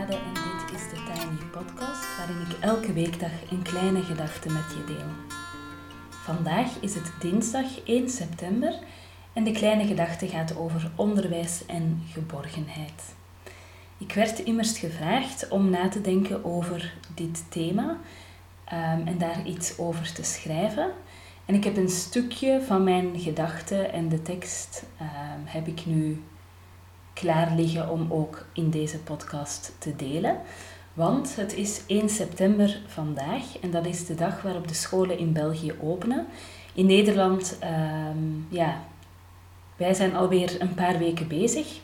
En dit is de Tiny Podcast waarin ik elke weekdag een kleine gedachte met je deel. Vandaag is het dinsdag 1 september en de kleine gedachte gaat over onderwijs en geborgenheid. Ik werd immers gevraagd om na te denken over dit thema um, en daar iets over te schrijven. En ik heb een stukje van mijn gedachten en de tekst um, heb ik nu klaar liggen om ook in deze podcast te delen. Want het is 1 september vandaag en dat is de dag waarop de scholen in België openen. In Nederland, um, ja, wij zijn alweer een paar weken bezig.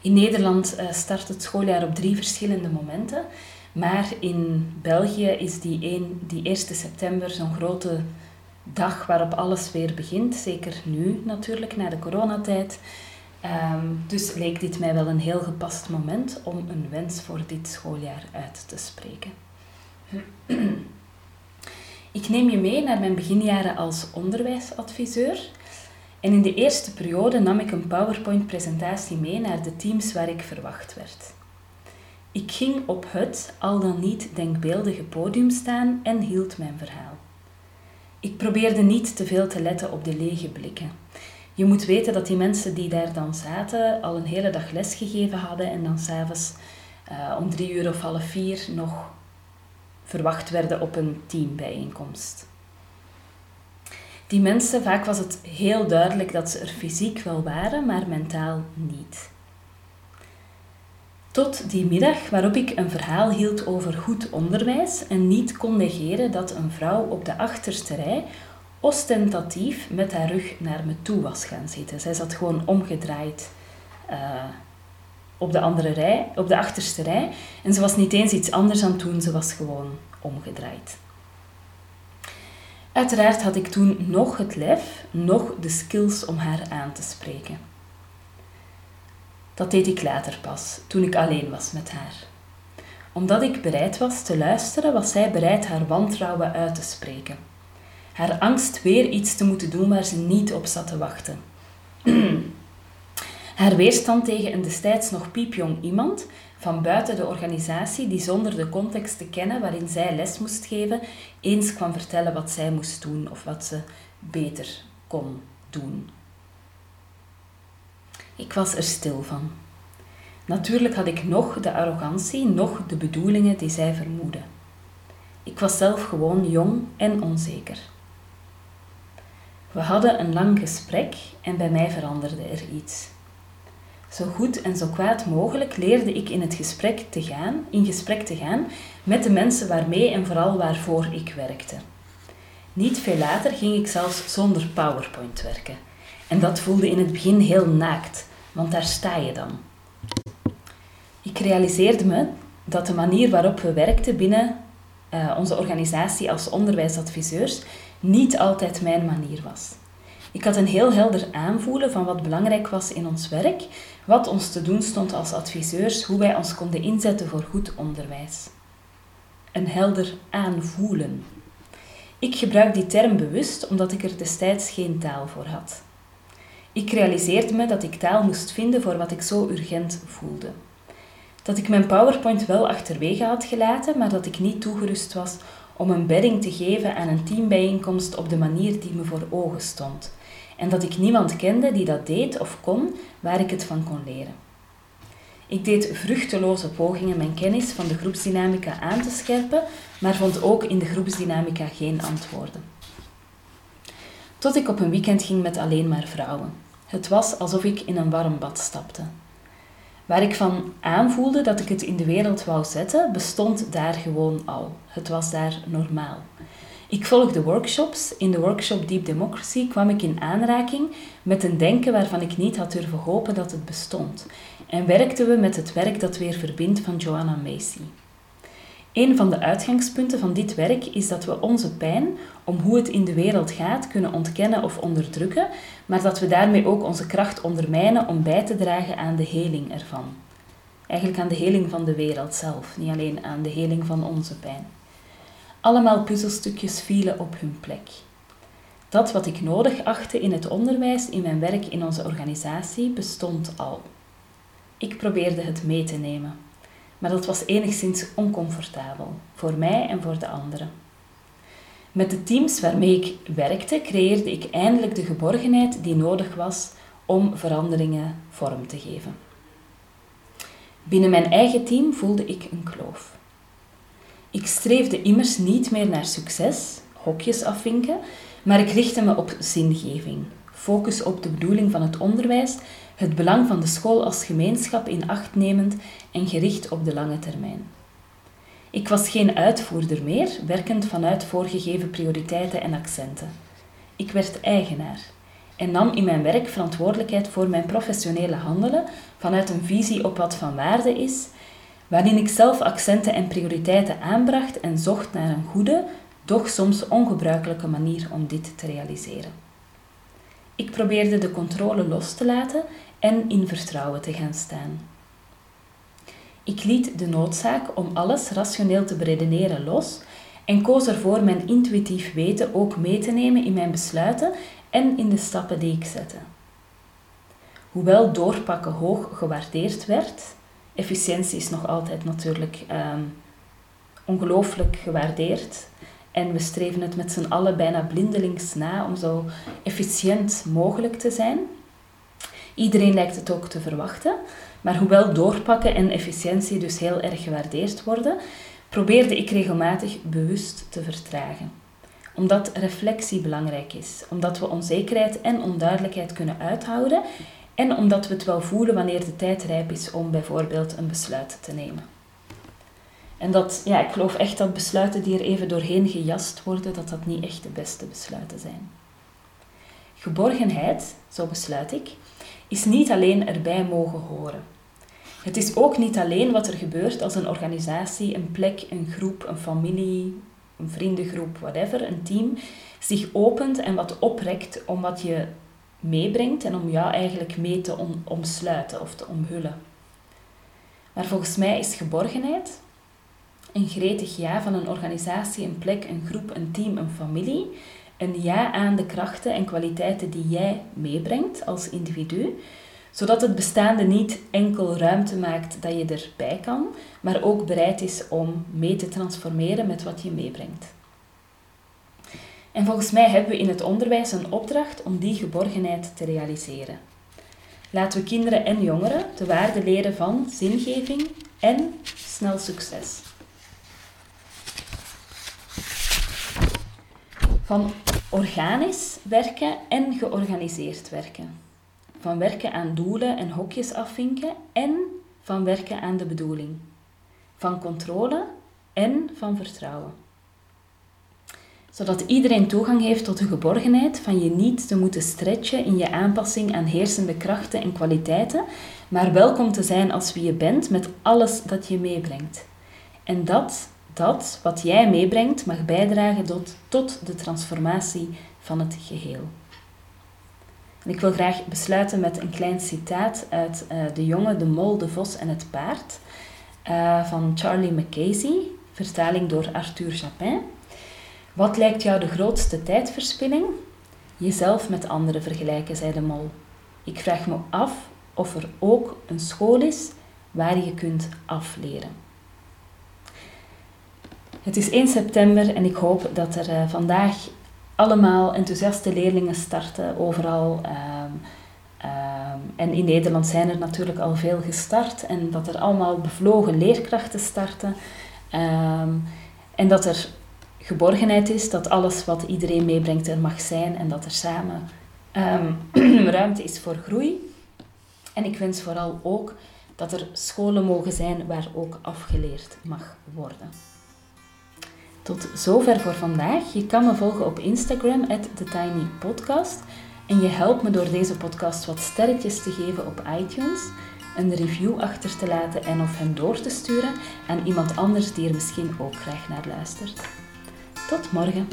In Nederland uh, start het schooljaar op drie verschillende momenten. Maar in België is die, 1, die 1 september zo'n grote dag waarop alles weer begint. Zeker nu natuurlijk, na de coronatijd. Um, dus leek dit mij wel een heel gepast moment om een wens voor dit schooljaar uit te spreken. Ik neem je mee naar mijn beginjaren als onderwijsadviseur. En in de eerste periode nam ik een PowerPoint-presentatie mee naar de teams waar ik verwacht werd. Ik ging op het al dan niet denkbeeldige podium staan en hield mijn verhaal. Ik probeerde niet te veel te letten op de lege blikken. Je moet weten dat die mensen die daar dan zaten al een hele dag les gegeven hadden en dan s'avonds uh, om drie uur of half vier nog verwacht werden op een teambijeenkomst. Die mensen, vaak was het heel duidelijk dat ze er fysiek wel waren, maar mentaal niet. Tot die middag waarop ik een verhaal hield over goed onderwijs en niet kon negeren dat een vrouw op de achterste rij ostentatief met haar rug naar me toe was gaan zitten. Zij zat gewoon omgedraaid uh, op de andere rij, op de achterste rij. En ze was niet eens iets anders aan het doen, ze was gewoon omgedraaid. Uiteraard had ik toen nog het lef, nog de skills om haar aan te spreken. Dat deed ik later pas, toen ik alleen was met haar. Omdat ik bereid was te luisteren, was zij bereid haar wantrouwen uit te spreken. Haar angst weer iets te moeten doen waar ze niet op zat te wachten. haar weerstand tegen een destijds nog piepjong iemand van buiten de organisatie die zonder de context te kennen waarin zij les moest geven, eens kwam vertellen wat zij moest doen of wat ze beter kon doen. Ik was er stil van. Natuurlijk had ik nog de arrogantie, nog de bedoelingen die zij vermoedde. Ik was zelf gewoon jong en onzeker. We hadden een lang gesprek en bij mij veranderde er iets. Zo goed en zo kwaad mogelijk leerde ik in het gesprek te gaan, in gesprek te gaan met de mensen waarmee en vooral waarvoor ik werkte. Niet veel later ging ik zelfs zonder PowerPoint werken. En dat voelde in het begin heel naakt, want daar sta je dan. Ik realiseerde me dat de manier waarop we werkten binnen uh, onze organisatie als onderwijsadviseurs niet altijd mijn manier was. Ik had een heel helder aanvoelen van wat belangrijk was in ons werk, wat ons te doen stond als adviseurs, hoe wij ons konden inzetten voor goed onderwijs. Een helder aanvoelen. Ik gebruik die term bewust omdat ik er destijds geen taal voor had. Ik realiseerde me dat ik taal moest vinden voor wat ik zo urgent voelde. Dat ik mijn PowerPoint wel achterwege had gelaten, maar dat ik niet toegerust was om een bedding te geven aan een teambijeenkomst op de manier die me voor ogen stond. En dat ik niemand kende die dat deed of kon, waar ik het van kon leren. Ik deed vruchteloze pogingen mijn kennis van de groepsdynamica aan te scherpen, maar vond ook in de groepsdynamica geen antwoorden. Tot ik op een weekend ging met alleen maar vrouwen. Het was alsof ik in een warm bad stapte. Waar ik van aanvoelde dat ik het in de wereld wou zetten, bestond daar gewoon al. Het was daar normaal. Ik volgde workshops. In de workshop Deep Democracy kwam ik in aanraking met een denken waarvan ik niet had durven hopen dat het bestond. En werkten we met het werk dat weer verbindt van Joanna Macy. Een van de uitgangspunten van dit werk is dat we onze pijn om hoe het in de wereld gaat kunnen ontkennen of onderdrukken, maar dat we daarmee ook onze kracht ondermijnen om bij te dragen aan de heling ervan. Eigenlijk aan de heling van de wereld zelf, niet alleen aan de heling van onze pijn. Allemaal puzzelstukjes vielen op hun plek. Dat wat ik nodig achtte in het onderwijs, in mijn werk in onze organisatie, bestond al. Ik probeerde het mee te nemen. maar dat was enigszins oncomfortabel, voor mij en voor de anderen. Met de teams waarmee ik werkte, creëerde ik eindelijk de geborgenheid die nodig was om veranderingen vorm te geven. Binnen mijn eigen team voelde ik een kloof. Ik streefde immers niet meer naar succes, hokjes afvinken, maar ik richtte me op zingeving, focus op de bedoeling van het onderwijs, het belang van de school als gemeenschap in acht nemend en gericht op de lange termijn. Ik was geen uitvoerder meer, werkend vanuit voorgegeven prioriteiten en accenten. Ik werd eigenaar en nam in mijn werk verantwoordelijkheid voor mijn professionele handelen vanuit een visie op wat van waarde is, waarin ik zelf accenten en prioriteiten aanbracht en zocht naar een goede, doch soms ongebruikelijke manier om dit te realiseren. Ik probeerde de controle los te laten en in vertrouwen te gaan staan. Ik liet de noodzaak om alles rationeel te beredeneren los en koos ervoor mijn intuïtief weten ook mee te nemen in mijn besluiten en in de stappen die ik zette. Hoewel doorpakken hoog gewaardeerd werd, efficiëntie is nog altijd natuurlijk um, ongelooflijk gewaardeerd. En we streven het met z'n allen bijna blindelings na om zo efficiënt mogelijk te zijn. Iedereen lijkt het ook te verwachten, maar hoewel doorpakken en efficiëntie dus heel erg gewaardeerd worden, probeerde ik regelmatig bewust te vertragen. Omdat reflectie belangrijk is, omdat we onzekerheid en onduidelijkheid kunnen uithouden en omdat we het wel voelen wanneer de tijd rijp is om bijvoorbeeld een besluit te nemen. En dat, ja, ik geloof echt dat besluiten die er even doorheen gejast worden, dat dat niet echt de beste besluiten zijn. Geborgenheid, zo besluit ik, is niet alleen erbij mogen horen. Het is ook niet alleen wat er gebeurt als een organisatie, een plek, een groep, een familie, een vriendengroep, whatever, een team, zich opent en wat oprekt om wat je meebrengt en om jou eigenlijk mee te omsluiten of te omhullen. Maar volgens mij is geborgenheid een gretig ja van een organisatie, een plek, een groep, een team, een familie. Een ja aan de krachten en kwaliteiten die jij meebrengt als individu, zodat het bestaande niet enkel ruimte maakt dat je erbij kan, maar ook bereid is om mee te transformeren met wat je meebrengt. En volgens mij hebben we in het onderwijs een opdracht om die geborgenheid te realiseren. Laten we kinderen en jongeren de waarde leren van zingeving en snel succes. Van organisch werken en georganiseerd werken. Van werken aan doelen en hokjes afvinken en van werken aan de bedoeling. Van controle en van vertrouwen zodat iedereen toegang heeft tot de geborgenheid van je niet te moeten stretchen in je aanpassing aan heersende krachten en kwaliteiten, maar welkom te zijn als wie je bent met alles dat je meebrengt. En dat, dat wat jij meebrengt, mag bijdragen tot, tot de transformatie van het geheel. En ik wil graag besluiten met een klein citaat uit uh, De jongen, de mol, de vos en het paard uh, van Charlie Mackenzie, vertaling door Arthur Japin. Wat lijkt jou de grootste tijdverspilling? Jezelf met anderen vergelijken, zei de mol. Ik vraag me af of er ook een school is waar je kunt afleren. Het is 1 september en ik hoop dat er uh, vandaag allemaal enthousiaste leerlingen starten, overal. Um, um, en in Nederland zijn er natuurlijk al veel gestart en dat er allemaal bevlogen leerkrachten starten. Um, en dat er geborgenheid is, dat alles wat iedereen meebrengt er mag zijn en dat er samen ruimte is voor groei. En ik wens vooral ook dat er scholen mogen zijn waar ook afgeleerd mag worden. Tot zover voor vandaag. Je kan me volgen op Instagram, TheTinyPodcast. En je helpt me door deze podcast wat sterretjes te geven op iTunes, een review achter te laten en of hem door te sturen aan iemand anders die er misschien ook graag naar luistert. Tot morgen.